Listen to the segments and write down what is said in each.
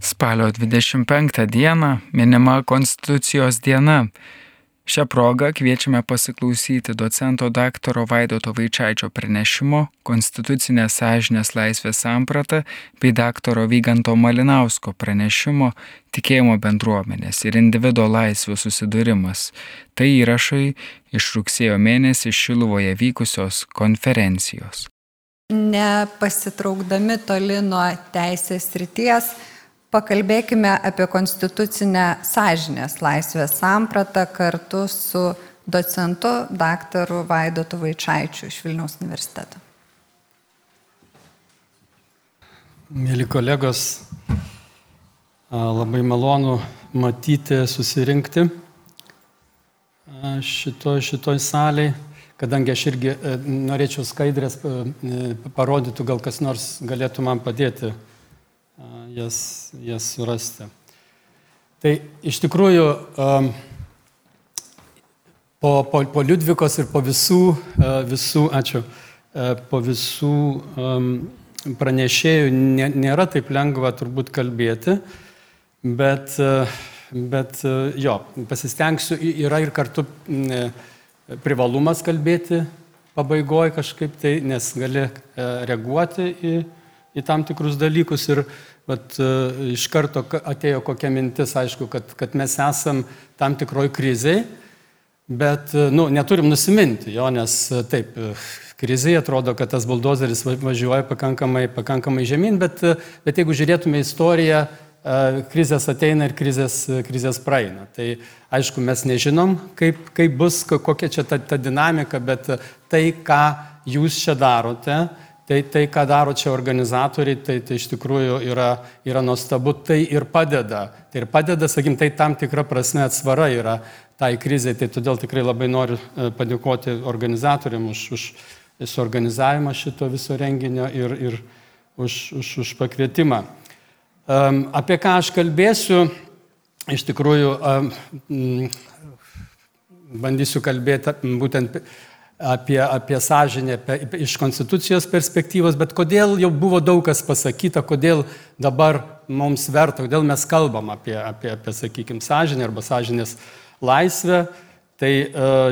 Spalio 25 dieną minima Konstitucijos diena. Šią progą kviečiame pasiklausyti docento daktaro Vaidoto Vaičiaičio pranešimo Konstitucinės sąžinės laisvės samprata bei daktaro Vyganto Malinausko pranešimo Tikėjimo bendruomenės ir individuo laisvių susidūrimas. Tai įrašai iš rugsėjo mėnesį Šiluvoje vykusios konferencijos. Nepasitraukdami toli nuo teisės ryties, Pakalbėkime apie konstitucinę sąžinės laisvės sampratą kartu su docentu daktaru Vaidotu Vaičiaičiu iš Vilniaus universiteto. Mėly kolegos, labai malonu matyti, susirinkti šitoj, šitoj salėje, kadangi aš irgi e, norėčiau skaidrės e, parodytų, gal kas nors galėtų man padėti jas, jas surasti. Tai iš tikrųjų po, po, po Liudvikos ir po visų, visų, ačiū, po visų pranešėjų nėra taip lengva turbūt kalbėti, bet, bet jo, pasistengsiu, yra ir kartu privalumas kalbėti pabaigoje kažkaip tai, nes gali reaguoti į, į tam tikrus dalykus ir Bet iš karto atėjo kokia mintis, aišku, kad, kad mes esam tam tikroj kriziai, bet nu, neturim nusiminti jo, nes taip, krizai atrodo, kad tas buldozeris važiuoja pakankamai, pakankamai žemyn, bet, bet jeigu žiūrėtume istoriją, krizės ateina ir krizės, krizės praeina. Tai aišku, mes nežinom, kaip, kaip bus, kokia čia ta, ta dinamika, bet tai, ką jūs čia darote, Tai, tai ką daro čia organizatoriai, tai, tai iš tikrųjų yra, yra nuostabu, tai ir padeda. Tai ir padeda, sakykim, tai tam tikra prasme atsvara yra tai krizai, tai todėl tikrai labai noriu e, padėkoti organizatoriam už, už suorganizavimą šito viso renginio ir, ir už, už, už pakvietimą. Um, apie ką aš kalbėsiu, iš tikrųjų um, bandysiu kalbėti būtent apie, apie sąžinę apie, iš konstitucijos perspektyvos, bet kodėl jau buvo daug kas pasakyta, kodėl dabar mums verta, kodėl mes kalbam apie, apie, apie sakykime, sąžinę arba sąžinės laisvę. Tai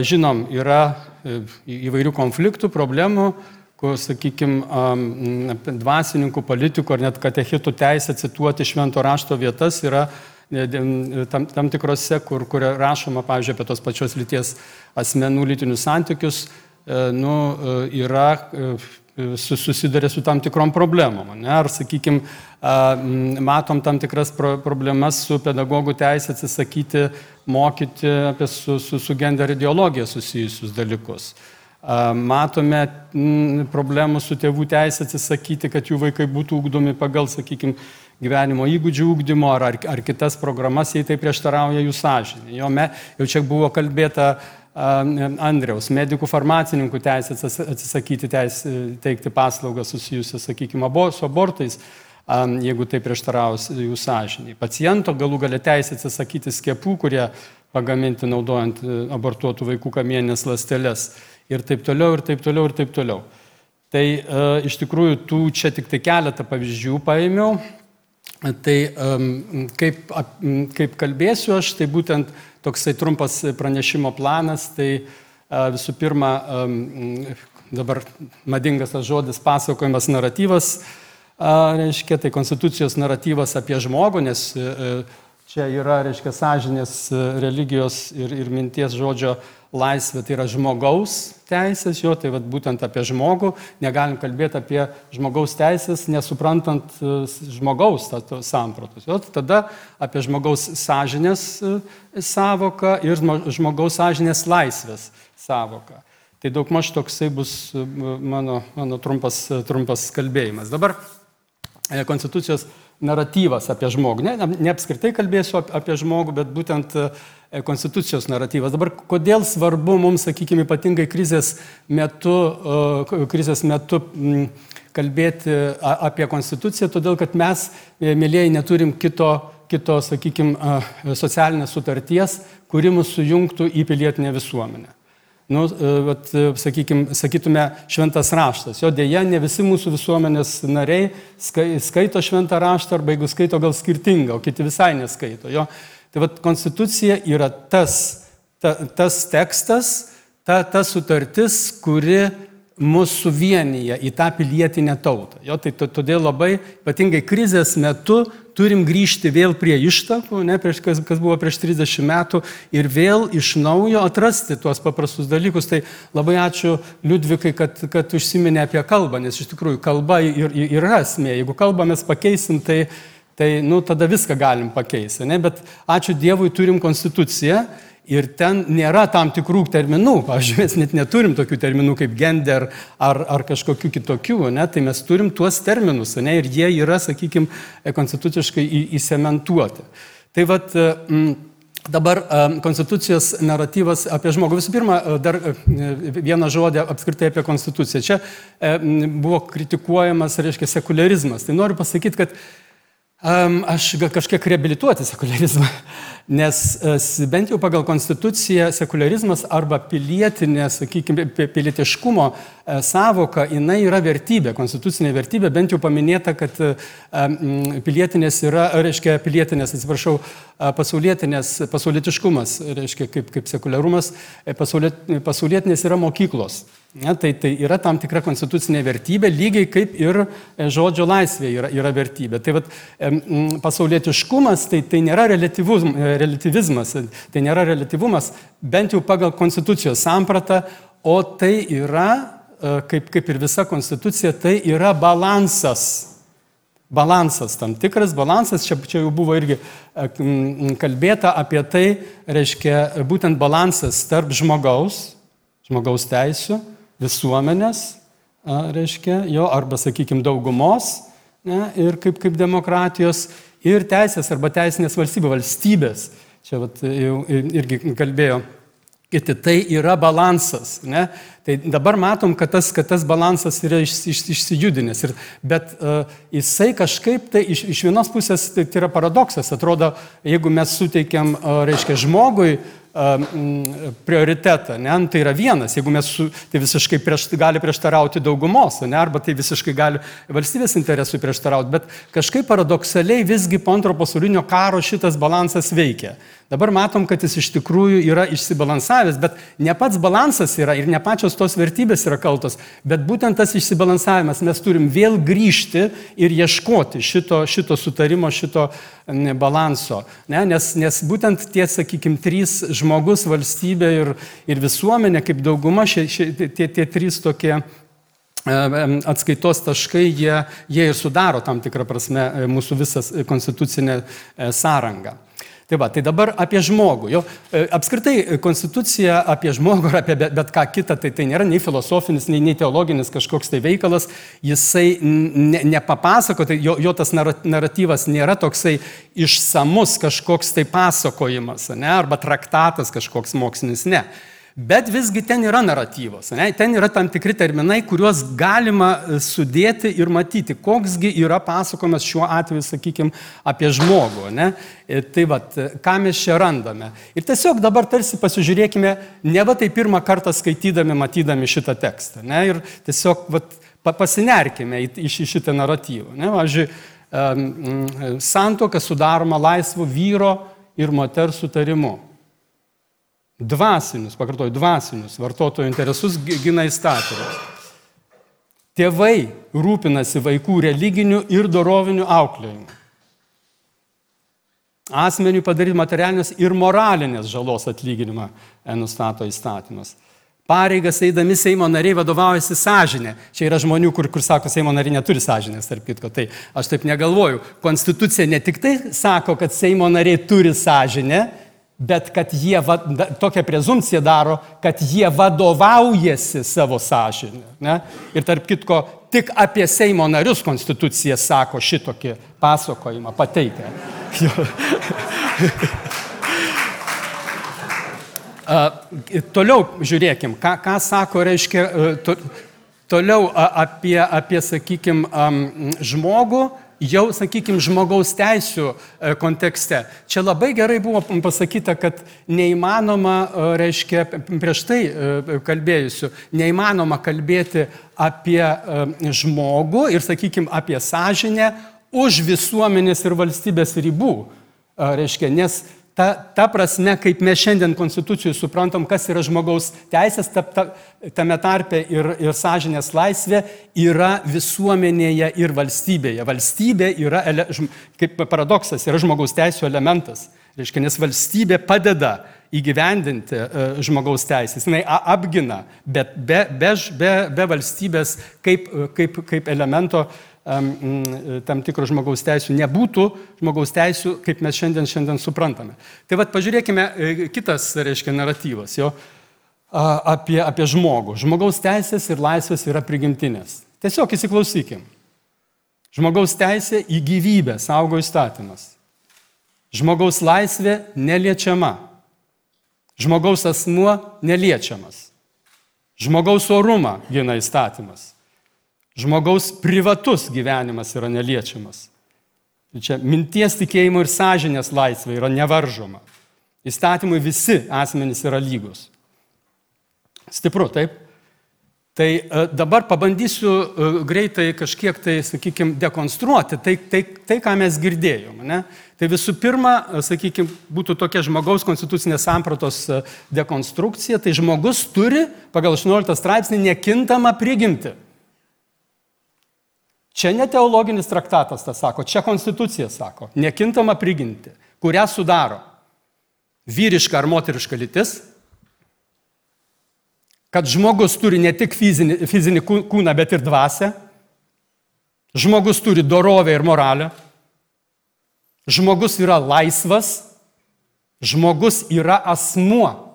žinom, yra e, įvairių konfliktų, problemų, kur, sakykime, dvasininkų, politikų ar net katechitų teisė cituoti švento rašto vietas yra e, tam, tam tikrose, kur, kur rašoma, pavyzdžiui, apie tos pačios lyties asmenų lytinius santykius, e, nu, e, yra susiduria su tam tikrom problemom. Ne? Ar, sakykime, matom tam tikras pro problemas su pedagogų teisė atsisakyti mokyti apie su, su, su gender ideologija susijusius dalykus. Matome problemų su tėvų teisė atsisakyti, kad jų vaikai būtų ugdomi pagal, sakykime, gyvenimo įgūdžių ūkdymo ar, ar, ar kitas programas, jei tai prieštarauja jų sąžinė. Jo, me, jau čia buvo kalbėta Andriaus, medikų farmacininkų teisė atsisakyti teisę teikti paslaugas susijusias, sakykime, su abortais, jeigu tai prieštaraus jų sąžiniai. Paciento galų galę teisė atsisakyti skiepų, kurie pagaminti naudojant e, abortuotų vaikų kamienės lastelės ir taip toliau, ir taip toliau, ir taip toliau. Tai e, iš tikrųjų tų čia tik tai keletą pavyzdžių paėmiau. Tai kaip, kaip kalbėsiu aš, tai būtent toksai trumpas pranešimo planas, tai visų pirma, dabar madingas tas žodis pasakojimas naratyvas, reiškia, tai konstitucijos naratyvas apie žmogų, nes e, čia yra, reiškia, sąžinės religijos ir, ir minties žodžio laisvė tai yra žmogaus teisės, jo, tai vat, būtent apie žmogų, negalim kalbėti apie žmogaus teisės, nesuprantant e, žmogaus sampratus. Jo, tada apie žmogaus sąžinės e, savoką ir žmogaus sąžinės laisvės savoką. Tai daug maž toksai bus e, mano, mano trumpas, trumpas kalbėjimas. Dabar Konstitucijos naratyvas apie žmogų. Ne, ne apskritai kalbėsiu apie žmogų, bet būtent E, konstitucijos naratyvas. Dabar kodėl svarbu mums, sakykime, ypatingai krizės metu, e, krizės metu kalbėti apie konstituciją, todėl kad mes, e, mėlyjei, neturim kito, kito sakykime, socialinės sutarties, kuri mus sujungtų į pilietinę visuomenę. Nu, vat, sakykim, sakytume, šventas raštas. Jo dėja, ne visi mūsų visuomenės nariai skaito šventą raštą arba jeigu skaito gal skirtingą, o kiti visai neskaito. Jo. Tai vat konstitucija yra tas, ta, tas tekstas, ta, ta sutartis, kuri mūsų suvienyje į tą pilietinę tautą. Jo, tai todėl labai, ypatingai krizės metu, turim grįžti vėl prie ištakų, ne, prieš, kas, kas buvo prieš 30 metų, ir vėl iš naujo atrasti tuos paprastus dalykus. Tai labai ačiū Liudvikai, kad, kad užsiminė apie kalbą, nes iš tikrųjų kalba ir, ir yra esmė. Jeigu kalbą mes pakeisim, tai, tai nu, tada viską galim pakeisti. Ne? Bet ačiū Dievui turim konstituciją Ir ten nėra tam tikrų terminų. Pavyzdžiui, mes net neturim tokių terminų kaip gender ar, ar kažkokių kitokių, ne? tai mes turim tuos terminus, ne? ir jie yra, sakykime, konstituciškai įsementuoti. Tai vad, mm, dabar konstitucijos naratyvas apie žmogų. Visų pirma, dar vieną žodį apskritai apie konstituciją. Čia buvo kritikuojamas, reiškia, sekularizmas. Tai noriu pasakyti, kad um, aš kažkiek reabilituoti sekularizmą. Nes e, bent jau pagal konstituciją sekularizmas arba pilietinė, sakykime, pilietiškumo e, savoka, jinai yra vertybė, konstitucinė vertybė, bent jau paminėta, kad e, pilietinės yra, reiškia, pilietinės, atsiprašau, pasaulietinės, pasaulietiškumas, reiškia, kaip, kaip sekularumas, pasauliet, pasaulietinės yra mokyklos. Ne, tai, tai yra tam tikra konstitucinė vertybė, lygiai kaip ir e, žodžio laisvė yra, yra vertybė. Tai vat, pasaulietiškumas tai, tai nėra e, relativizmas, tai nėra relativumas, bent jau pagal konstitucijos sampratą, o tai yra, e, kaip, kaip ir visa konstitucija, tai yra balansas. Balansas, tam tikras balansas, čia, čia jau buvo irgi kalbėta apie tai, reiškia būtent balansas tarp žmogaus, žmogaus teisų visuomenės, reiškia, jo, arba, sakykime, daugumos, ne, ir kaip, kaip demokratijos, ir teisės arba teisinės valstybės, valstybės. Čia vat, jau irgi kalbėjo kiti. Tai yra balansas. Ne? Tai dabar matom, kad tas, kad tas balansas yra iš, iš, išsijudinęs. Ir, bet uh, jisai kažkaip, tai iš, iš vienos pusės tai, tai yra paradoksas. Atrodo, jeigu mes suteikiam, uh, reiškia, žmogui uh, prioritetą. Ne? Nu, tai yra vienas, jeigu mes su, tai visiškai prieš, gali prieštarauti daugumos, ne? arba tai visiškai gali valstybės interesui prieštarauti, bet kažkaip paradoksaliai visgi po antro pasaulinio karo šitas balansas veikia. Dabar matom, kad jis iš tikrųjų yra išsibalansavęs, bet ne pats balansas yra ir ne pačios tos vertybės yra kaltos, bet būtent tas išsibalansavimas mes turim vėl grįžti ir ieškoti šito, šito sutarimo, šito balanso. Ne? Nes, nes būtent tie, sakykime, trys žmogus, valstybė ir, ir visuomenė, kaip dauguma, šie, šie, tie, tie trys tokie atskaitos taškai, jie, jie ir sudaro tam tikrą prasme mūsų visą konstitucinę e, sąrangą. Tai va, tai dabar apie žmogų. Jo, e, apskritai, e, konstitucija apie žmogų ar apie bet ką kitą, tai tai nėra nei filosofinis, nei, nei teologinis kažkoks tai veikalas, jisai ne, nepapasako, tai jo, jo tas naratyvas nėra toksai išsamus kažkoks tai pasakojimas, ne, arba traktatas kažkoks mokslinis, ne. Bet visgi ten yra naratyvas, ne? ten yra tam tikri terminai, kuriuos galima e, sudėti ir matyti, koksgi yra pasakojimas šiuo atveju, sakykime, apie žmogų. Ne? Ir e, tai vad, e, ką mes čia randame. Ir tiesiog dabar tarsi pasižiūrėkime, ne va tai pirmą kartą skaitydami, matydami šitą tekstą. Ne? Ir tiesiog vat, pasinerkime į, į šitą naratyvą. Ne? Važiui, santoka sudaroma laisvu vyro ir moters sutarimu. Dvasinius, pakartoju, dvasinius vartotojų interesus gina įstatymas. Tėvai rūpinasi vaikų religiniu ir doroviniu auklėjimu. Asmeniui padaryti materialinės ir moralinės žalos atlyginimą nustato įstatymas. Pareigas eidami Seimo nariai vadovaujasi sąžinė. Čia yra žmonių, kur, kur sako, Seimo nariai neturi sąžinės, tarp kitko. Tai aš taip negalvoju. Konstitucija ne tik tai sako, kad Seimo nariai turi sąžinę, bet kad jie, tokią prezumciją daro, kad jie vadovaujasi savo sąžinę. Ne? Ir tarp kitko, tik apie Seimo narius konstitucija sako šitokį pasakojimą pateikę. toliau žiūrėkim, ką, ką sako, reiškia, to, toliau apie, apie sakykime, žmogų jau, sakykime, žmogaus teisų e, kontekste. Čia labai gerai buvo pasakyta, kad neįmanoma, e, reiškia, prieš tai e, kalbėjusiu, neįmanoma kalbėti apie žmogų ir, sakykime, apie sąžinę už visuomenės ir valstybės ribų. Reiškia, nes ta, ta prasme, kaip mes šiandien konstitucijų suprantam, kas yra žmogaus teisės, ta, ta, tame tarpe ir, ir sąžinės laisvė yra visuomenėje ir valstybėje. Valstybė yra, kaip paradoksas, yra žmogaus teisų elementas. Reiškia, nes valstybė padeda įgyvendinti e, žmogaus teisės, jinai apgina, bet be, be, be, be valstybės kaip, kaip, kaip elemento tam tikro žmogaus teisų nebūtų žmogaus teisų, kaip mes šiandien, šiandien suprantame. Tai vad pažiūrėkime e, kitas, reiškia, naratyvas jo apie, apie žmogų. Žmogaus teisės ir laisvės yra prigimtinės. Tiesiog įsiklausykim. Žmogaus teisė į gyvybę saugo įstatymas. Žmogaus laisvė neliečiama. Žmogaus asmuo neliečiamas. Žmogaus orumą gina įstatymas. Žmogaus privatus gyvenimas yra neliečiamas. Čia minties tikėjimo ir sąžinės laisvė yra nevaržoma. Įstatymui visi asmenys yra lygus. Stipru, taip? Tai e, dabar pabandysiu e, greitai kažkiek tai, sakykime, dekonstruoti tai, tai, tai ką mes girdėjome. Ne? Tai visų pirma, e, sakykime, būtų tokia žmogaus konstitucinės sampratos dekonstrukcija, tai žmogus turi pagal 18 straipsnį nekintamą prigimti. Čia ne teologinis traktatas tas sako, čia konstitucija sako, nekintama priginti, kurią sudaro vyriška ar moteriška lytis, kad žmogus turi ne tik fizinį, fizinį kūną, bet ir dvasę, žmogus turi dorovę ir moralę, žmogus yra laisvas, žmogus yra asmuo.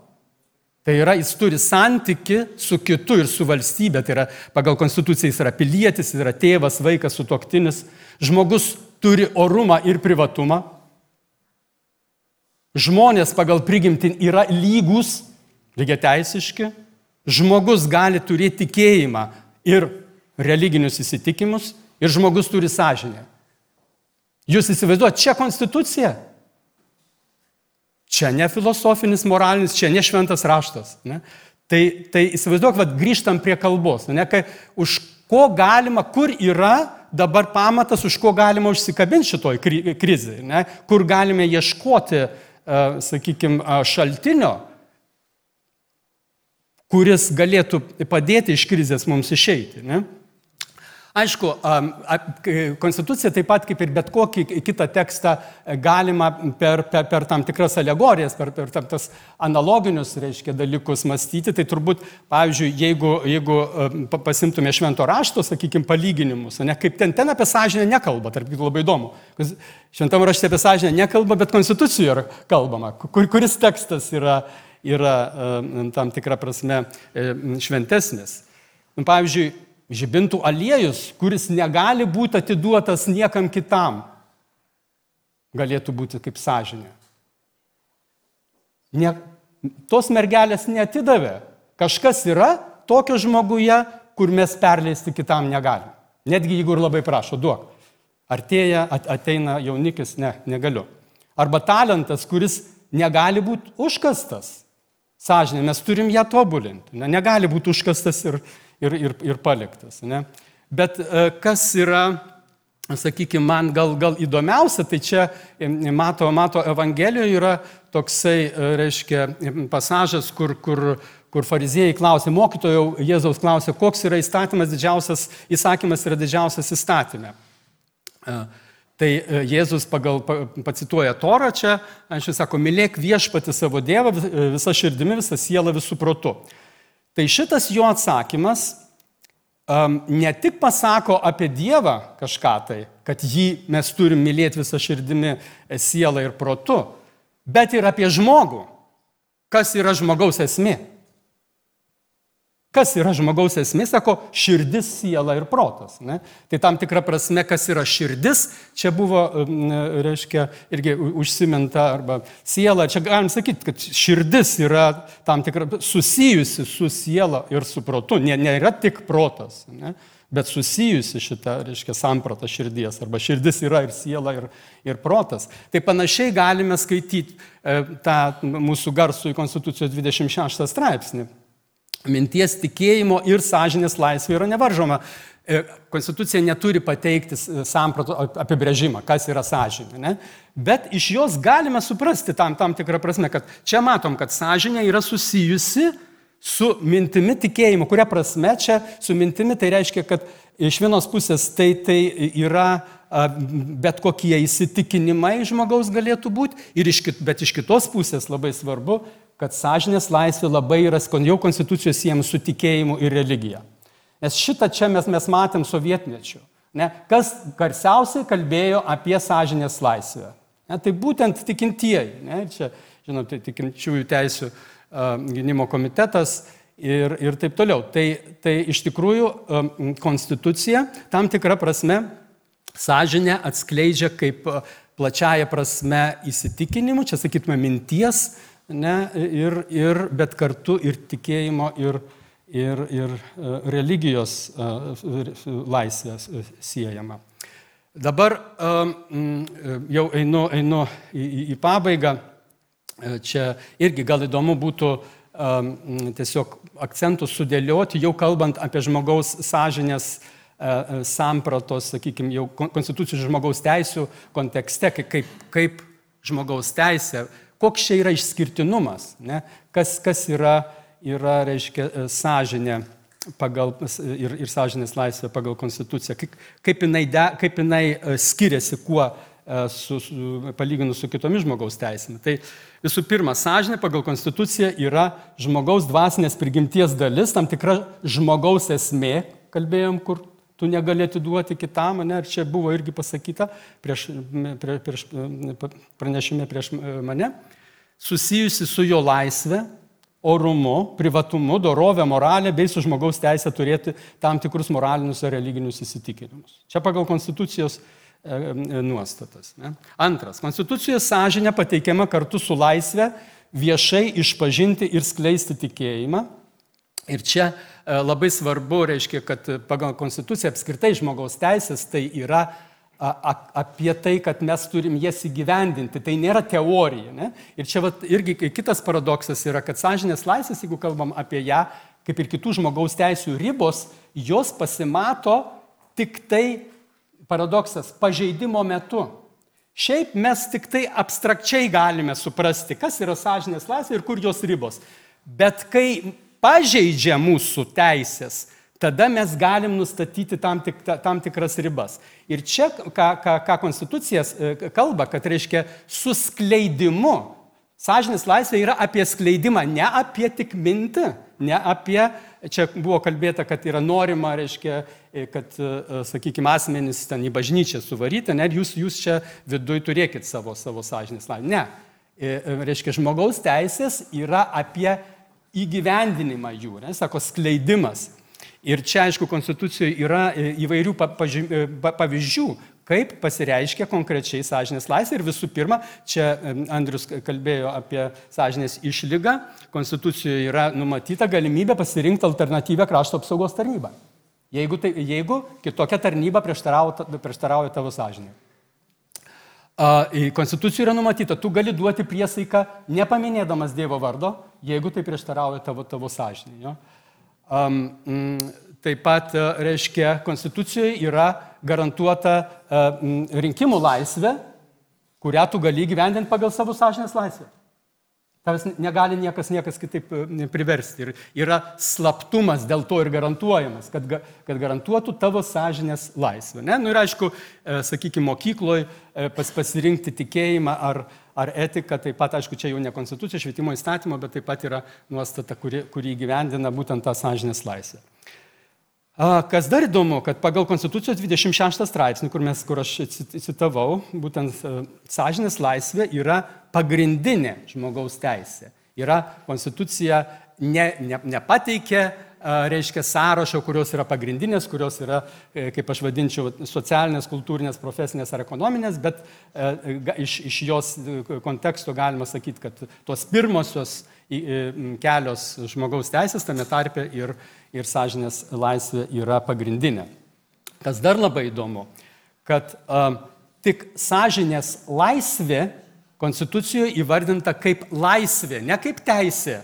Tai yra, jis turi santyki su kitu ir su valstybė. Tai yra, pagal konstituciją jis yra pilietis, jis yra tėvas, vaikas, sutoktinis. Žmogus turi orumą ir privatumą. Žmonės pagal prigimtin yra lygus, lygiai teisiški. Žmogus gali turėti tikėjimą ir religinius įsitikimus. Ir žmogus turi sąžinę. Jūs įsivaizduojate, čia konstitucija. Čia ne filosofinis, moralinis, čia ne šventas raštas. Ne? Tai, tai įsivaizduok, vad grįžtam prie kalbos. Ne, kai, už ko galima, kur yra dabar pamatas, už ko galima užsikabinti šitoj krizai, ne? kur galime ieškoti, uh, sakykime, šaltinio, kuris galėtų padėti iš krizės mums išeiti. Ne? Aišku, konstitucija taip pat kaip ir bet kokį kitą tekstą galima per, per, per tam tikras alegorijas, per, per tam tas analoginius, reiškia, dalykus mąstyti. Tai turbūt, pavyzdžiui, jeigu, jeigu pasimtume švento rašto, sakykime, palyginimus, ne, kaip ten, ten apie sąžinę nekalba, tarp kitų labai įdomu. Šventame rašte apie sąžinę nekalba, bet konstitucijoje kalbama. Kur, kuris tekstas yra, yra tam tikrą prasme šventesnis. Pavyzdžiui, žibintų aliejus, kuris negali būti atiduotas niekam kitam, galėtų būti kaip sąžinė. Ne, tos mergelės netidavė. Kažkas yra tokio žmoguje, kur mes perleisti kitam negalim. Netgi jeigu ir labai prašo, duok. Artėja, ateina jaunikis, ne, negaliu. Arba talentas, kuris negali būti užkastas. Sąžinė, mes turim ją tobulinti. Ne, negali būti užkastas ir, ir, ir, ir paliktas. Ne? Bet e, kas yra, sakykime, man gal, gal įdomiausia, tai čia mato, mato Evangelijoje yra toksai, e, reiškia, pasažas, kur, kur, kur fariziejai klausė, mokytojau Jėzaus klausė, koks yra įstatymas didžiausias, įsakymas yra didžiausias įstatymė. E, tai Jėzus pagal, pacituoja Torą čia, aš sako, mylėk viešpati savo Dievą visą širdimi, visą sielą, visų protu. Tai šitas jo atsakymas um, ne tik pasako apie Dievą kažką tai, kad jį mes turim mylėti visą širdimi, sielą ir protu, bet ir apie žmogų. Kas yra žmogaus esmė? Kas yra žmogaus esmė, sako, širdis, siela ir protas. Ne? Tai tam tikra prasme, kas yra širdis, čia buvo, reiškia, irgi užsiminta, arba siela, čia galim sakyti, kad širdis yra tam tikra susijusi su siela ir su protu, nėra tik protas. Ne? bet susijusi šita, reiškia, samprata širdies, arba širdis yra ir siela, ir, ir protas. Tai panašiai galime skaityti e, tą mūsų garsų į Konstitucijos 26 straipsnį. Minties tikėjimo ir sąžinės laisvė yra nevaržoma. E, Konstitucija neturi pateikti samprato apibrėžimą, kas yra sąžinė. Ne? Bet iš jos galime suprasti tam, tam tikrą prasme, kad čia matom, kad sąžinė yra susijusi su mintimi tikėjimu. Kuria prasme čia su mintimi tai reiškia, kad iš vienos pusės tai, tai yra bet kokie įsitikinimai žmogaus galėtų būti, iš, bet iš kitos pusės labai svarbu, kad sąžinės laisvė labai yra jau konstitucijos siejama su tikėjimu ir religija. Nes šitą čia mes, mes matėm sovietmečiu. Ne? Kas garsiausiai kalbėjo apie sąžinės laisvę? Ne? Tai būtent tikintieji. Ne? Čia, žinot, tai tikinčiųjų teisų uh, gynimo komitetas ir, ir taip toliau. Tai, tai iš tikrųjų um, konstitucija tam tikrą prasme sąžinę atskleidžia kaip plačiaja prasme įsitikinimų, čia sakytume minties, ne, ir, ir, bet kartu ir tikėjimo, ir, ir, ir e, religijos e, laisvės e, siejama. Dabar jau einu, einu į, į pabaigą. Čia irgi gal įdomu būtų tiesiog akcentus sudėlioti, jau kalbant apie žmogaus sąžinės sampratos, sakykime, jau konstitucijų žmogaus teisų kontekste, kaip, kaip žmogaus teisė, koks čia yra išskirtinumas, ne? kas, kas yra yra, reiškia, e, sąžinė pagal, ir, ir sąžinės laisvė pagal konstituciją. Kaip, kaip, jinai, de, kaip jinai e, skiriasi kuo e, su, su, palyginus su kitomis žmogaus teisėmis. Tai visų pirma, sąžinė pagal konstituciją yra žmogaus dvasinės prigimties dalis, tam tikra žmogaus esmė, kalbėjom, kur tu negali atiduoti kitam, ne, ir čia buvo irgi pasakyta prieš, prie, prieš, pranešime prieš mane, susijusi su jo laisvė, orumu, privatumu, dorovė, moralė bei su žmogaus teisė turėti tam tikrus moralinius ar religinius įsitikinimus. Čia pagal konstitucijos e, nuostatas. Ne? Antras. Konstitucijos sąžinė pateikiama kartu su laisvė viešai išpažinti ir skleisti tikėjimą. Ir čia e, labai svarbu, reiškia, kad pagal konstituciją apskritai žmogaus teisės tai yra apie tai, kad mes turim jas įgyvendinti. Tai nėra teorija. Ne? Ir čia vat, irgi kitas paradoksas yra, kad sąžinės laisvės, jeigu kalbam apie ją, kaip ir kitų žmogaus teisų ribos, jos pasimato tik tai paradoksas pažeidimo metu. Šiaip mes tik tai abstrakčiai galime suprasti, kas yra sąžinės laisvė ir kur jos ribos. Bet kai pažeidžia mūsų teisės, tada mes galim nustatyti tam, tik, tam tikras ribas. Ir čia, ką, ką, ką Konstitucijas e, kalba, kad reiškia suskleidimu. Sąžinės laisvė yra apie skleidimą, ne apie tik mintį, ne apie, čia buvo kalbėta, kad yra norima, reiškia, e, kad, e, sakykime, asmenys ten į bažnyčią suvaryti, ne, jūs, jūs čia viduje turėkit savo, savo sąžinės laisvę. Ne. Reiškia, žmogaus teisės yra apie įgyvendinimą jų, ne, sako, skleidimas. Ir čia, aišku, Konstitucijoje yra e, įvairių e, pavyzdžių, kaip pasireiškia konkrečiai sąžinės laisvė. Ir visų pirma, čia Andrius kalbėjo apie sąžinės išlygą. Konstitucijoje yra numatyta galimybė pasirinkti alternatyvę krašto apsaugos tarnybą. Jeigu, tai, jeigu kitokia tarnyba prieštarauja tavo sąžinė. Konstitucijoje yra numatyta, tu gali duoti priesaiką nepaminėdamas Dievo vardo, jeigu tai prieštarauja tavo, tavo sąžinė. Jo? Mm, taip pat, e, reiškia, Konstitucijoje yra garantuota e, rinkimų laisvė, kurią tu gali gyvendinti pagal savo sąžinės laisvę. Tavęs negali niekas, niekas kitaip e, priversti. Ir yra slaptumas dėl to ir garantuojamas, kad, kad garantuotų tavo sąžinės laisvę. Ne? Nu, ir aišku, sakykime, mokykloje pas, pasirinkti tikėjimą ar, ar etiką, taip pat, aišku, čia jau ne konstitucija, švietimo įstatymo, bet taip pat yra nuostata, kuri, kuri gyvendina būtent tą sąžinės laisvę. Kas dar įdomu, kad pagal Konstitucijos 26 straipsnį, kur, mes, kur aš citavau, būtent e, sąžinės laisvė yra pagrindinė žmogaus teisė. Yra Konstitucija ne, ne, nepateikė reiškia sąrašo, kurios yra pagrindinės, kurios yra, e, kaip aš vadinčiau, socialinės, kultūrinės, profesinės ar ekonominės, bet e, iš, iš jos konteksto galima sakyti, kad tos pirmosios kelios žmogaus teisės, tame tarpe ir, ir sąžinės laisvė yra pagrindinė. Kas dar labai įdomu, kad uh, tik sąžinės laisvė Konstitucijoje įvardinta kaip laisvė, ne kaip teisė,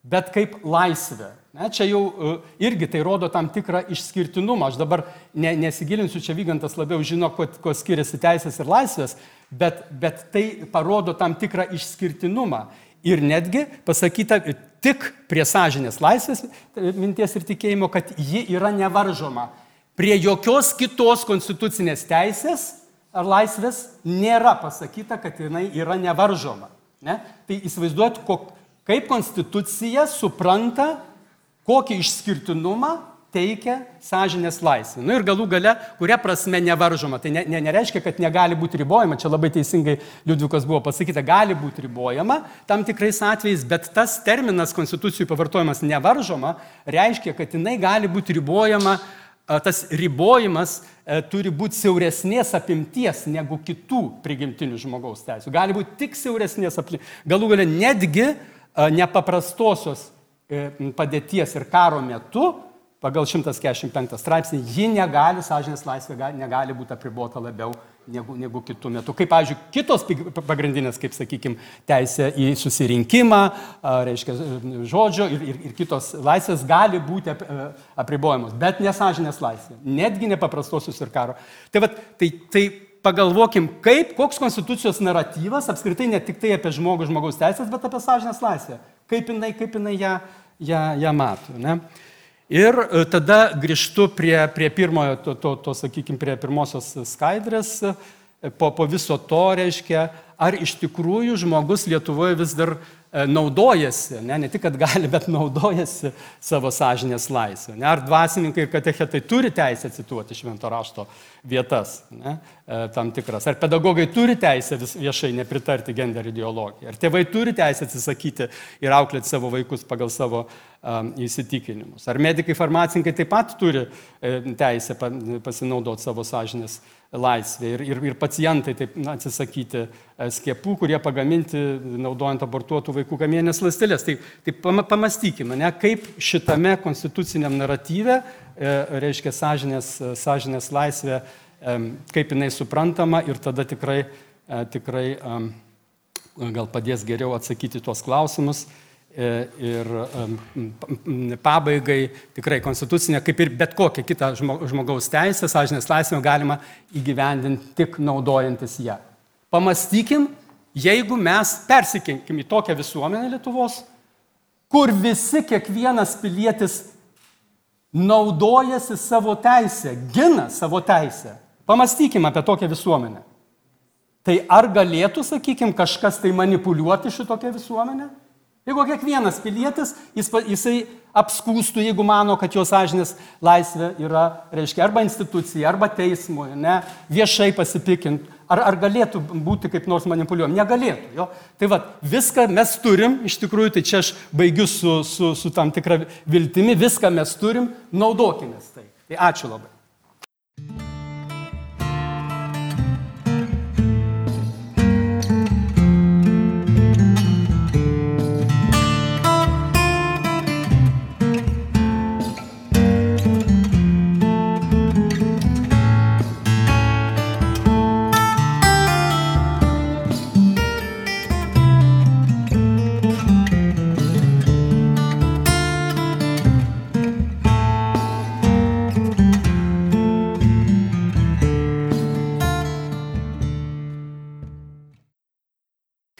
bet kaip laisvė. Ne, čia jau uh, irgi tai rodo tam tikrą išskirtinumą. Aš dabar ne, nesigilinsiu, čia Vygantas labiau žino, kuo, kuo skiriasi teisės ir laisvės, bet, bet tai parodo tam tikrą išskirtinumą. Ir netgi pasakyta tik prie sąžinės laisvės minties ir tikėjimo, kad ji yra nevaržoma. Prie jokios kitos konstitucinės teisės ar laisvės nėra pasakyta, kad jinai yra nevaržoma. Ne? Tai įsivaizduot, kaip konstitucija supranta, kokį išskirtinumą teikia sąžinės laisvė. Na nu ir galų gale, kuria prasme nevaržoma. Tai ne, ne, nereiškia, kad negali būti ribojama, čia labai teisingai Liudvikas buvo pasakyta, gali būti ribojama tam tikrais atvejais, bet tas terminas konstitucijų pavartojimas nevaržoma reiškia, kad jinai gali būti ribojama tas ribojimas e, turi būti siauresnės apimties negu kitų prigimtinių žmogaus teisų. Gali būti tik siauresnės apimties. Galų galia netgi nepaprastosios e, padėties ir karo metu pagal 145 straipsnį ji negali, sąžinės laisvė negali būti apribota labiau negu, negu kitų metų. Kaip, pavyzdžiui, kitos pagrindinės, kaip, sakykime, teisė į susirinkimą, reiškia, žodžio ir, ir, ir kitos laisvės gali būti apribojamos, bet nesažinės laisvė, netgi nepaprastosius ir karo. Tai, va, tai, tai pagalvokim, kaip, koks konstitucijos naratyvas, apskritai ne tik tai apie žmogų, žmogaus teisės, bet apie sąžinės laisvę. Kaip jinai, kaip jinai ją, ją, ją mato. Ne? Ir e, tada grįžtu prie, prie pirmojo, to, to, to sakykime, prie pirmosios skaidrės, e, po, po viso to reiškia, ar iš tikrųjų žmogus Lietuvoje vis dar E, naudojasi, ne, ne tik, kad gali, bet naudojasi savo sąžinės laisvę. Ne, ar dvasininkai ir katechetai turi teisę cituoti švento rašto vietas, ne, e, tam tikras. Ar pedagogai turi teisę viešai nepritarti gender ideologijai. Ar tėvai turi teisę atsisakyti ir auklėti savo vaikus pagal savo um, įsitikinimus. Ar medikai, farmacininkai taip pat turi e, teisę pasinaudoti savo sąžinės laisvę laisvė ir, ir, ir pacientai taip na, atsisakyti e, skiepų, kurie pagaminti naudojant abortuotų vaikų kamienės lastelės. Tai, tai pamastykime, ne, kaip šitame konstituciniam naratyve, e, reiškia sąžinės, sąžinės laisvė, e, kaip jinai suprantama ir tada tikrai, e, tikrai e, gal padės geriau atsakyti tuos klausimus. E, ir pabaigai tikrai konstitucinė, kaip ir bet kokia kita žmogaus teisė, sąžinės laisvė galima įgyvendinti tik naudojantis ją. Pamastykim, jeigu mes persikinkim į tokią visuomenę Lietuvos, kur visi, kiekvienas pilietis naudojasi savo teisę, gina savo teisę. Pamastykim apie tokią visuomenę. Tai ar galėtų, sakykime, kažkas tai manipuliuoti šitokią visuomenę? Jeigu kiekvienas pilietis, jis, jisai apskūstų, jeigu mano, kad jo sąžinės laisvė yra, reiškia, arba institucija, arba teismui, ne, viešai pasipikint, ar, ar galėtų būti kaip nors manipuliuojama? Negalėtų. Jo? Tai va, viską mes turim, iš tikrųjų, tai čia aš baigiu su, su, su tam tikra viltimi, viską mes turim, naudokime tai. Tai ačiū labai.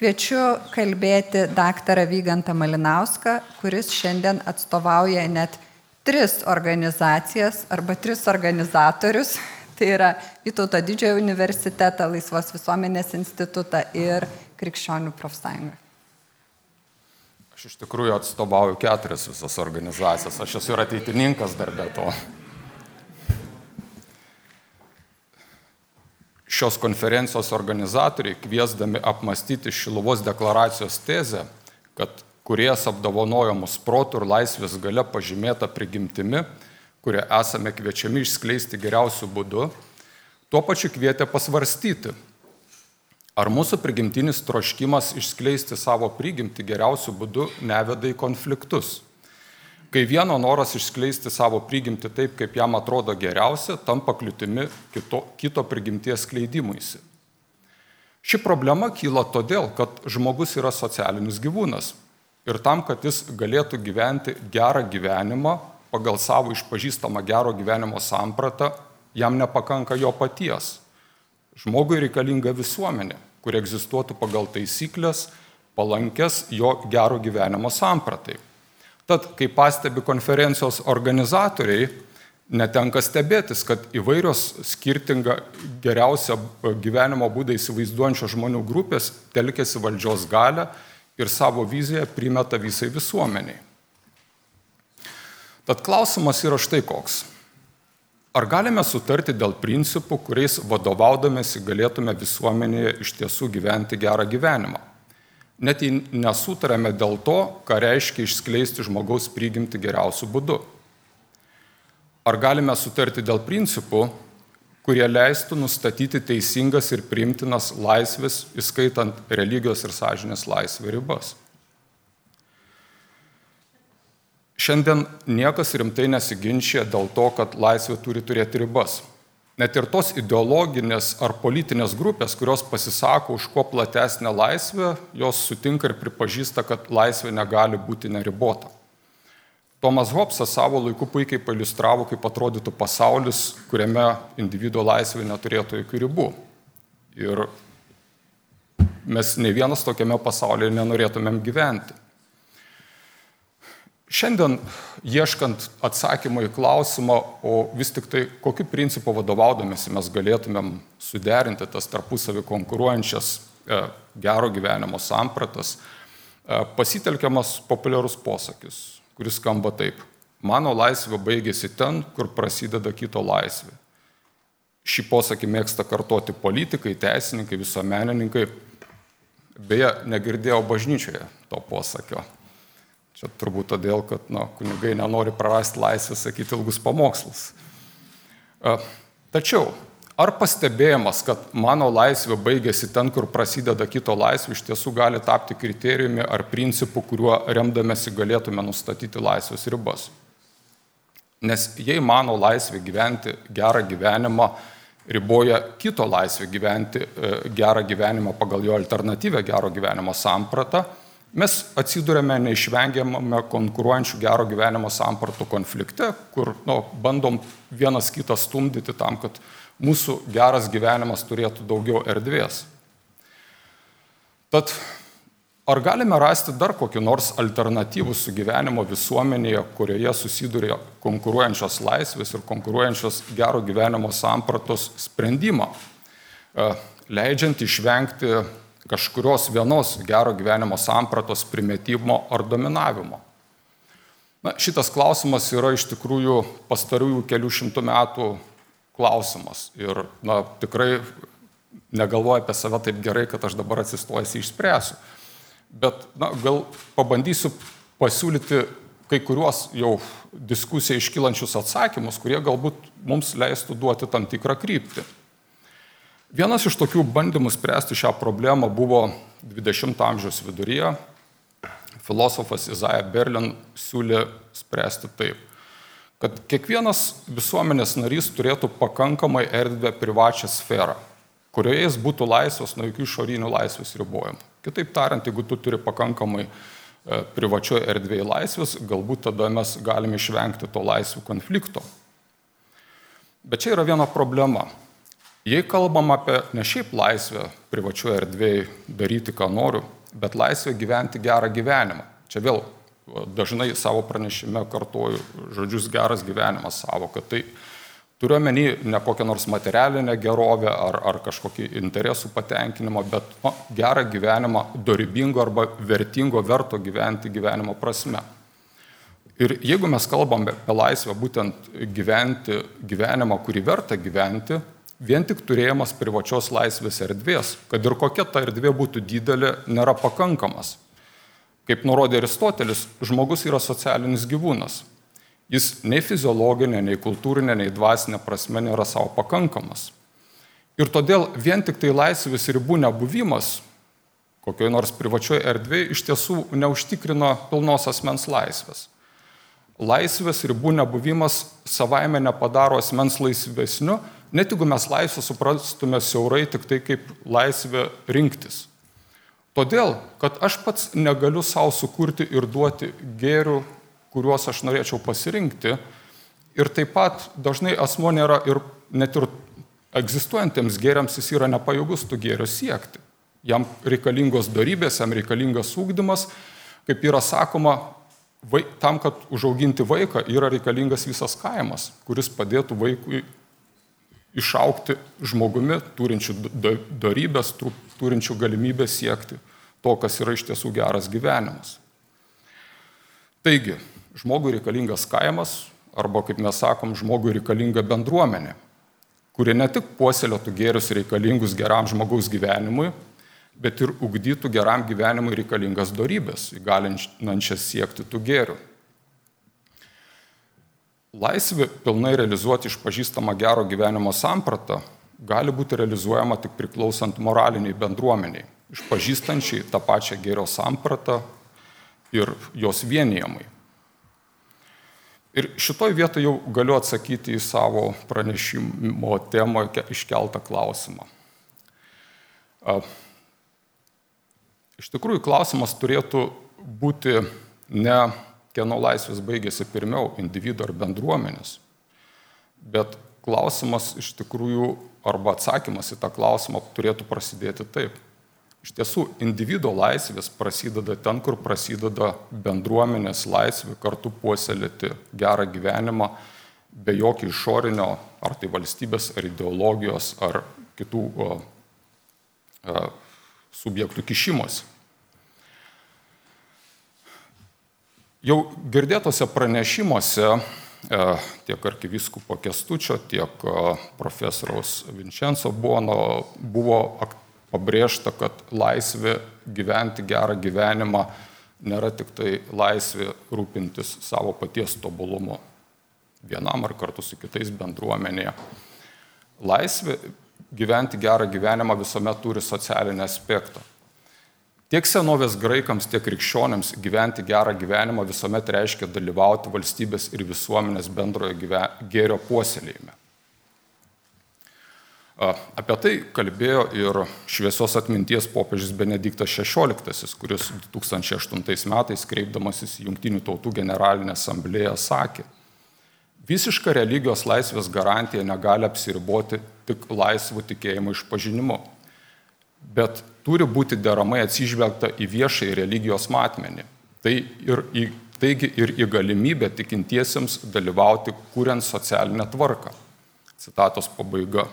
Kviečiu kalbėti daktarą Vygantą Malinauską, kuris šiandien atstovauja net tris organizacijas arba tris organizatorius. Tai yra Vytauto didžiojo universitetą, Laisvos visuomenės institutą ir Krikščionių profsąjungą. Aš iš tikrųjų atstovauju keturias visas organizacijas. Aš esu ir ateitininkas darbė to. Šios konferencijos organizatoriai, kviesdami apmastyti Šiluvos deklaracijos tezę, kad kuries apdovanojo mus protų ir laisvės gale pažymėta prigimtimi, kurią esame kviečiami išskleisti geriausių būdų, tuo pačiu kvietė pasvarstyti, ar mūsų prigimtinis troškimas išskleisti savo prigimtį geriausių būdų neveda į konfliktus. Kai vieno noras išskleisti savo prigimti taip, kaip jam atrodo geriausia, tampa kliūtimi kito, kito prigimties skleidimuisi. Ši problema kyla todėl, kad žmogus yra socialinis gyvūnas. Ir tam, kad jis galėtų gyventi gerą gyvenimą pagal savo išpažįstamą gero gyvenimo sampratą, jam nepakanka jo paties. Žmogui reikalinga visuomenė, kur egzistuotų pagal taisyklės, palankės jo gero gyvenimo sampratai. Tad, kai pastebi konferencijos organizatoriai, netenka stebėtis, kad įvairios skirtingą geriausią gyvenimo būdą įsivaizduojančios žmonių grupės telkėsi valdžios galę ir savo viziją primeta visai visuomeniai. Tad klausimas yra štai koks. Ar galime sutarti dėl principų, kuriais vadovaudomėsi galėtume visuomenėje iš tiesų gyventi gerą gyvenimą? Net jei nesutarėme dėl to, ką reiškia išskleisti žmogaus prigimti geriausių būdų. Ar galime sutarti dėl principų, kurie leistų nustatyti teisingas ir priimtinas laisvės, įskaitant religijos ir sąžinės laisvę ribas? Šiandien niekas rimtai nesiginčia dėl to, kad laisvė turi turėti ribas. Net ir tos ideologinės ar politinės grupės, kurios pasisako už kuo platesnę laisvę, jos sutinka ir pripažįsta, kad laisvė negali būti neribota. Tomas Hobsas savo laiku puikiai pailustravo, kaip atrodytų pasaulis, kuriame individuo laisvė neturėtų jokių ribų. Ir mes ne vienas tokiame pasaulyje nenorėtumėm gyventi. Šiandien, ieškant atsakymą į klausimą, o vis tik tai kokiu principu vadovaudomėsi mes galėtumėm suderinti tas tarpusavį konkuruojančias e, gero gyvenimo sampratas, e, pasitelkiamas populiarus posakis kuris skamba taip. Mano laisvė baigėsi ten, kur prasideda kito laisvė. Šį posakį mėgsta kartoti politikai, teisininkai, visuomenininkai. Beje, negirdėjau bažnyčioje to posakio. Čia turbūt todėl, kad na, kunigai nenori prarasti laisvę sakyti ilgus pamokslus. Tačiau Ar pastebėjimas, kad mano laisvė baigėsi ten, kur prasideda kito laisvė, iš tiesų gali tapti kriterijumi ar principu, kuriuo remdamėsi galėtume nustatyti laisvės ribas? Nes jei mano laisvė gyventi gerą gyvenimą riboja kito laisvę gyventi e, gerą gyvenimą pagal jo alternatyvę gero gyvenimo sampratą, mes atsidurėme neišvengiamame konkuruojančių gero gyvenimo sampratų konflikte, kur nu, bandom vienas kitą stumdyti tam, kad mūsų geras gyvenimas turėtų daugiau erdvės. Tad ar galime rasti dar kokį nors alternatyvų sugyvenimo visuomenėje, kurioje susiduria konkuruojančios laisvės ir konkuruojančios gero gyvenimo sampratos sprendimą, e, leidžiant išvengti kažkurios vienos gero gyvenimo sampratos primetimo ar dominavimo. Na, šitas klausimas yra iš tikrųjų pastarųjų kelių šimtų metų klausimas. Ir na, tikrai negalvoju apie save taip gerai, kad aš dabar atsistojęs išspręsiu. Bet na, gal pabandysiu pasiūlyti kai kuriuos jau diskusiją iškylančius atsakymus, kurie galbūt mums leistų duoti tam tikrą kryptį. Vienas iš tokių bandymų spręsti šią problemą buvo 20-ojo amžiaus viduryje. Filosofas Izaja Berlin siūlė spręsti taip kad kiekvienas visuomenės narys turėtų pakankamai erdvę privačią sferą, kurioje jis būtų laisvas nuo jokių išorinių laisvės ribojimų. Kitaip tariant, jeigu tu turi pakankamai e, privačioje erdvėje laisvės, galbūt tada mes galime išvengti to laisvių konflikto. Bet čia yra viena problema. Jei kalbam apie ne šiaip laisvę privačioje erdvėje daryti, ką noriu, bet laisvę gyventi gerą gyvenimą. Čia vėl dažnai savo pranešime kartuoju žodžius geras gyvenimas savo, kad tai turiu omeny ne kokią nors materialinę gerovę ar, ar kažkokį interesų patenkinimą, bet nu, gerą gyvenimą dorybingo arba vertingo, verto gyventi gyvenimo prasme. Ir jeigu mes kalbame apie laisvę būtent gyventi gyvenimą, kurį verta gyventi, vien tik turėjimas privačios laisvės erdvės, kad ir kokia ta erdvė būtų didelė, nėra pakankamas. Kaip nurodė Aristotelis, žmogus yra socialinis gyvūnas. Jis nei fiziologinė, nei kultūrinė, nei dvasinė prasme nėra savo pakankamas. Ir todėl vien tik tai laisvės ribų nebuvimas kokioje nors privačioje erdvėje iš tiesų neužtikrino pilnos asmens laisvės. laisvės ribų nebuvimas savaime nepadaro asmens laisvesniu, net jeigu mes laisvę suprastume siaurai tik tai kaip laisvę rinktis. Todėl, kad aš pats negaliu savo sukurti ir duoti gėrių, kuriuos aš norėčiau pasirinkti. Ir taip pat dažnai asmo nėra ir net ir egzistuojantiems gėriams jis yra nepajėgus tų gėrių siekti. Jam reikalingos darybės, jam reikalingas ūkdymas, kaip yra sakoma, vai, tam, kad užauginti vaiką, yra reikalingas visas kaimas, kuris padėtų vaikui išaukti žmogumi, turinčių darybės, turinčių galimybę siekti to, kas yra iš tiesų geras gyvenimas. Taigi, žmogui reikalingas kaimas, arba kaip mes sakom, žmogui reikalinga bendruomenė, kuri ne tik puoselėtų gėrius reikalingus geram žmogaus gyvenimui, bet ir ugdytų geram gyvenimui reikalingas darybės, įgalinančias siekti tų gėrių. Laisvė pilnai realizuoti išpažįstamą gero gyvenimo sampratą gali būti realizuojama tik priklausant moraliniai bendruomeniai, išpažįstančiai tą pačią gėrio sampratą ir jos vienijamai. Ir šitoj vietoje jau galiu atsakyti į savo pranešimo temą iškeltą klausimą. Iš tikrųjų, klausimas turėtų būti ne kieno laisvės baigėsi pirmiau, individuo ar bendruomenės, bet klausimas iš tikrųjų, arba atsakymas į tą klausimą turėtų prasidėti taip. Iš tiesų, individuo laisvės prasideda ten, kur prasideda bendruomenės laisvė kartu puoselėti gerą gyvenimą be jokio išorinio, ar tai valstybės, ar ideologijos, ar kitų o, o, subjektų kišimus. Jau girdėtose pranešimuose e, tiek arkiviskupo Kestučio, tiek e, profesoriaus Vincenzo Bono buvo pabrėžta, kad laisvė gyventi gerą gyvenimą nėra tik tai laisvė rūpintis savo paties tobulumu vienam ar kartu su kitais bendruomenėje. Laisvė gyventi gerą gyvenimą visuomet turi socialinį aspektą. Tiek senovės graikams, tiek krikščionėms gyventi gerą gyvenimą visuomet reiškia dalyvauti valstybės ir visuomenės bendrojo gyven... gėrio puoselėjime. Apie tai kalbėjo ir šviesios atminties popiežius Benediktas XVI, kuris 2008 metais kreipdamasis į Junktinių tautų generalinę asamblėją sakė, Visiška religijos laisvės garantija negali apsiriboti tik laisvų tikėjimo išpažinimu, bet turi būti deramai atsižvelgta į viešąjį religijos matmenį. Tai ir į, taigi ir į galimybę tikintiesiems dalyvauti kuriant socialinę tvarką. Citatos pabaiga.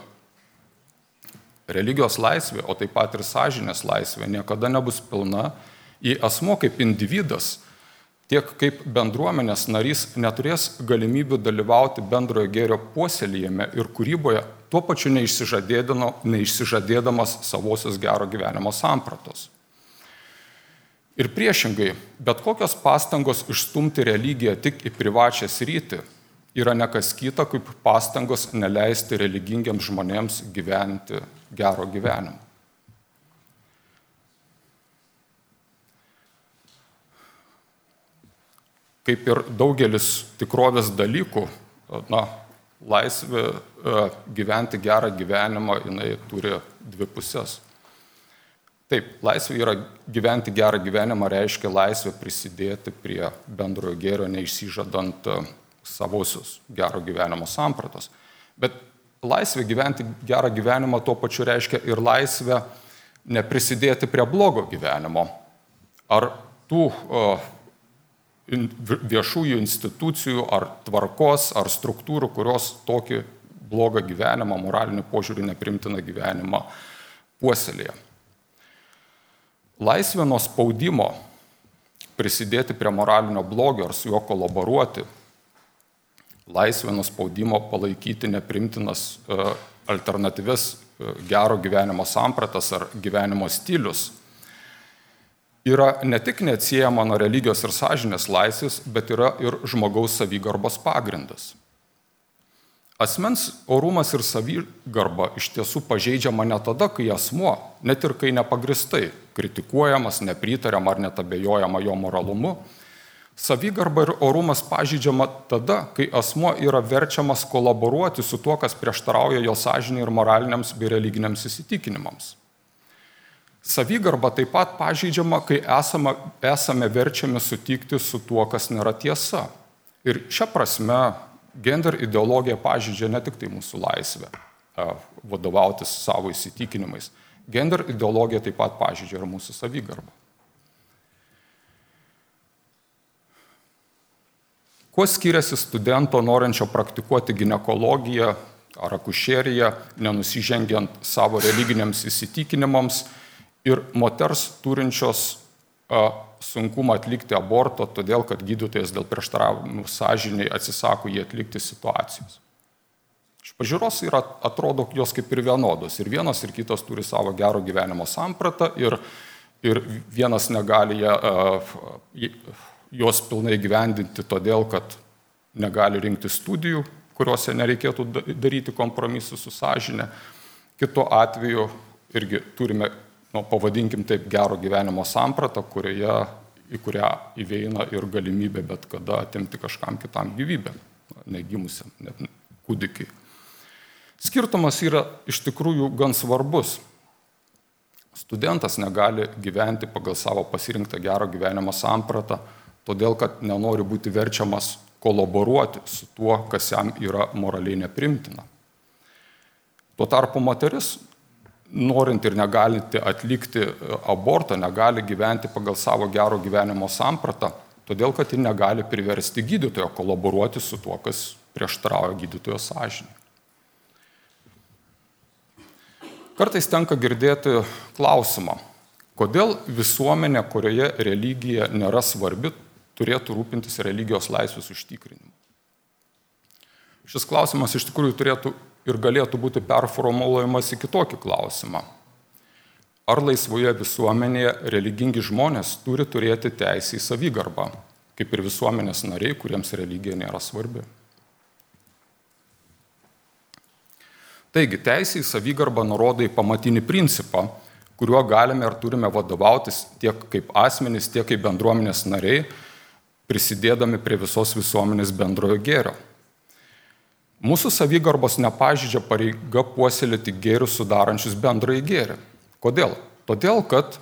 Religijos laisvė, o taip pat ir sąžinės laisvė niekada nebus pilna, į asmo kaip individas tiek kaip bendruomenės narys neturės galimybių dalyvauti bendrojo gėrio puoselėjime ir kūryboje, tuo pačiu neišsižadėdamas savosios gero gyvenimo sampratos. Ir priešingai, bet kokios pastangos išstumti religiją tik į privačią sritį yra nekas kita kaip pastangos neleisti religingiams žmonėms gyventi gero gyvenimo. kaip ir daugelis tikrovės dalykų, na, laisvė e, gyventi gerą gyvenimą, jinai turi dvi pusės. Taip, laisvė yra gyventi gerą gyvenimą, reiškia laisvę prisidėti prie bendrojo gėrio, neišsižadant e, savosios gero gyvenimo sampratos. Bet laisvė gyventi gerą gyvenimą tuo pačiu reiškia ir laisvę neprisidėti prie blogo gyvenimo. Ar tų uh, viešųjų institucijų ar tvarkos ar struktūrų, kurios tokį blogą gyvenimą, moralinį požiūrį neprimtiną gyvenimą puoselėje. Laisvė nuo spaudimo prisidėti prie moralinio blogio ar su juo kolaboruoti, laisvė nuo spaudimo palaikyti neprimtinas e, alternatyves e, gero gyvenimo sampratas ar gyvenimo stilius yra ne tik neatsiejama nuo religijos ir sąžinės laisvės, bet yra ir žmogaus savigarbos pagrindas. Asmens orumas ir savigarba iš tiesų pažeidžiama ne tada, kai asmuo, net ir kai nepagristai, kritikuojamas, nepritariama ar net abejojama jo moralumu, Savigarba ir orumas pažydžiama tada, kai asmo yra verčiamas kolaboruoti su tuo, kas prieštarauja jo sąžinė ir moraliniams bei religiniams įsitikinimams. Savigarba taip pat pažydžiama, kai esame, esame verčiami sutikti su tuo, kas nėra tiesa. Ir šią prasme gender ideologija pažydžia ne tik tai mūsų laisvę vadovautis savo įsitikinimais. Gender ideologija taip pat pažydžia ir mūsų savigarbą. Kuo skiriasi studento norinčio praktikuoti gynekologiją ar akušeriją, nenusižengiant savo religiniams įsitikinimams ir moters turinčios sunkumą atlikti aborto, todėl kad gydytojas dėl prieštaravimų sąžiniai atsisako jį atlikti situacijos. Iš pažiūros yra, atrodo, jos kaip ir vienodos. Ir vienas ir kitas turi savo gero gyvenimo sampratą ir, ir vienas negali ją, juos pilnai gyvendinti todėl, kad negali rinkti studijų, kuriuose nereikėtų daryti kompromisų su sąžinė. Kitu atveju irgi turime, nu, pavadinkim taip, gero gyvenimo sampratą, kurioje, į kurią įveina ir galimybė bet kada atimti kažkam kitam gyvybę, negimusiam, net kūdikiai. Skirtumas yra iš tikrųjų gan svarbus. Studentas negali gyventi pagal savo pasirinktą gero gyvenimo sampratą, todėl kad nenori būti verčiamas kolaboruoti su tuo, kas jam yra moraliai neprimtina. Tuo tarpu moteris, norint ir negalinti atlikti e, abortą, negali gyventi pagal savo gero gyvenimo sampratą, todėl kad ji negali priversti gydytojo kolaboruoti su tuo, kas prieštarauja gydytojo sąžinė. Kartais tenka girdėti klausimą, kodėl visuomenė, kurioje religija nėra svarbi, turėtų rūpintis religijos laisvės užtikrinimu. Šis klausimas iš tikrųjų turėtų ir galėtų būti performuluojamas į kitokį klausimą. Ar laisvoje visuomenėje religingi žmonės turi turėti teisę į savigarbą, kaip ir visuomenės nariai, kuriems religija nėra svarbi? Taigi, teisė į savigarbą nurodo į pamatinį principą, kuriuo galime ir turime vadovautis tiek kaip asmenys, tiek kaip bendruomenės nariai, prisidėdami prie visos visuomenės bendrojo gėrio. Mūsų savigarbos nepažydžia pareiga puoselėti gėrius sudarančius bendrąjį gėrį. Kodėl? Todėl, kad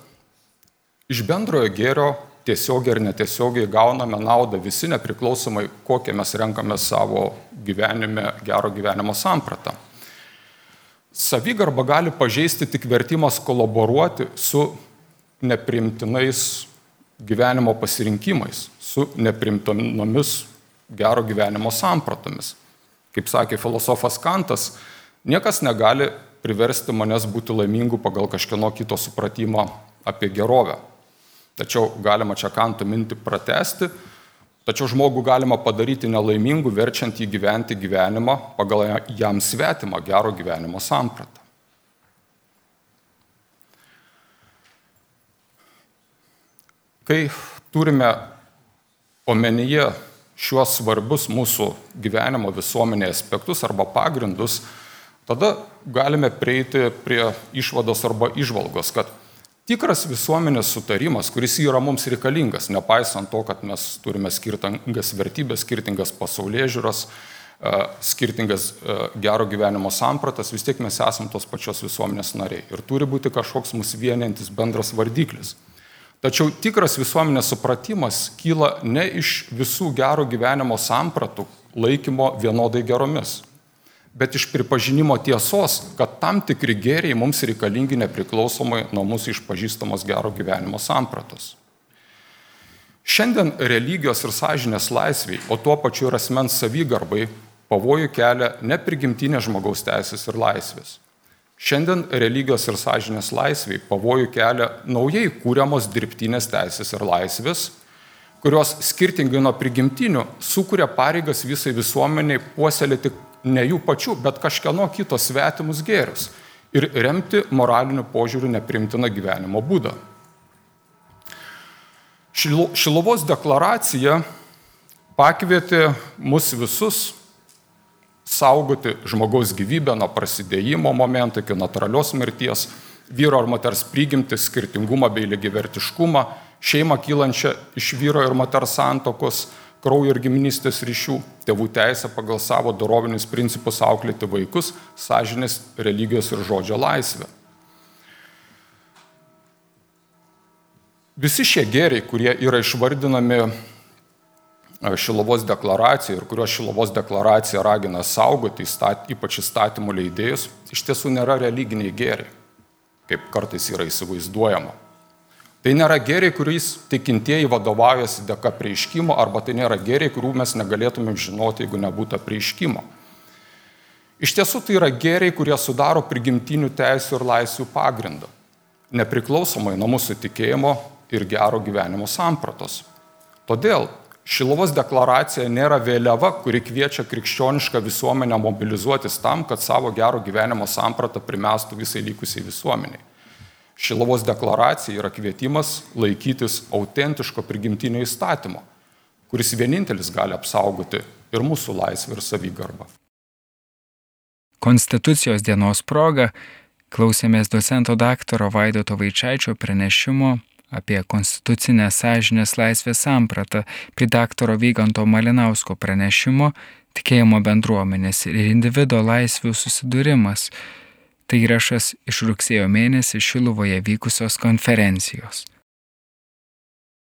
iš bendrojo gėrio tiesiogiai ir netiesiogiai gauname naudą visi, nepriklausomai kokią mes renkame savo gyvenime, gero gyvenimo sampratą. Savigarba gali pažeisti tik vertimas kolaboruoti su neprimtinais gyvenimo pasirinkimais, su neprimtinomis gero gyvenimo sampratomis. Kaip sakė filosofas Kantas, niekas negali priversti manęs būti laimingu pagal kažkieno kito supratimą apie gerovę. Tačiau galima čia Kanto mintį pratesti, tačiau žmogų galima padaryti nelaimingu, verčiant jį gyventi gyvenimą pagal jam svetimą gero gyvenimo sampratą. Kai turime omenyje šiuos svarbius mūsų gyvenimo visuomenėje aspektus arba pagrindus, tada galime prieiti prie išvados arba išvalgos, kad tikras visuomenės sutarimas, kuris yra mums reikalingas, nepaisant to, kad mes turime skirtingas vertybės, skirtingas pasaulyje žiūros, e, skirtingas e, gero gyvenimo sampratas, vis tiek mes esame tos pačios visuomenės nariai. Ir turi būti kažkoks mūsų vieniantis bendras vardiklis. Tačiau tikras visuomenės supratimas kyla ne iš visų gero gyvenimo sampratų laikymo vienodai geromis, bet iš pripažinimo tiesos, kad tam tikri gėriai mums reikalingi nepriklausomai nuo mūsų išpažįstamos gero gyvenimo sampratos. Šiandien religijos ir sąžinės laisviai, o tuo pačiu ir asmens savygarbai pavojų kelia ne prigimtinė žmogaus teisės ir laisvės, Šiandien religijos ir sąžinės laisviai pavojų kelia naujai kūriamos dirbtinės teisės ir laisvės, kurios skirtingai nuo prigimtinių sukuria pareigas visai visuomeniai puoselėti ne jų pačių, bet kažkieno kito svetimus gėrius ir remti moraliniu požiūriu neprimtiną gyvenimo būdą. Šilovos deklaracija pakvietė mus visus saugoti žmogaus gyvybę nuo prasidėjimo momento iki natūralios mirties, vyro ar moters prigimti, skirtingumą bei lygivertiškumą, šeimą kylančią iš vyro ir moters santokos, kraujo ir giminystės ryšių, tėvų teisę pagal savo dorovinius principus auklėti vaikus, sąžinės, religijos ir žodžio laisvę. Visi šie gėriai, kurie yra išvardinami Šilovos deklaracija ir kuriuos Šilovos deklaracija ragina saugoti, ypač įstatymų leidėjus, iš tiesų nėra religiniai gėriai, kaip kartais yra įsivaizduojama. Tai nėra gėriai, kuriais tikintieji vadovaujasi dėka prieiškimo, arba tai nėra gėriai, kurių mes negalėtumėm žinoti, jeigu nebūtų prieiškimo. Iš tiesų tai yra gėriai, kurie sudaro prigimtinių teisų ir laisvių pagrindą, nepriklausomai nuo mūsų tikėjimo ir gero gyvenimo sampratos. Todėl Šilovos deklaracija nėra vėliava, kuri kviečia krikščionišką visuomenę mobilizuotis tam, kad savo gero gyvenimo sampratą primestų visai likusiai visuomeniai. Šilovos deklaracija yra kvietimas laikytis autentiško prigimtinio įstatymo, kuris vienintelis gali apsaugoti ir mūsų laisvę ir savigarbą. Konstitucijos dienos proga klausėmės docento daktaro Vaidoto Vaičiaičio pranešimo apie konstitucinę sąžinės laisvės sampratą prie daktaro Vyganto Malinausko pranešimo tikėjimo bendruomenės ir individo laisvių susidūrimas. Tai įrašas iš rugsėjo mėnesį Šiluvoje vykusios konferencijos.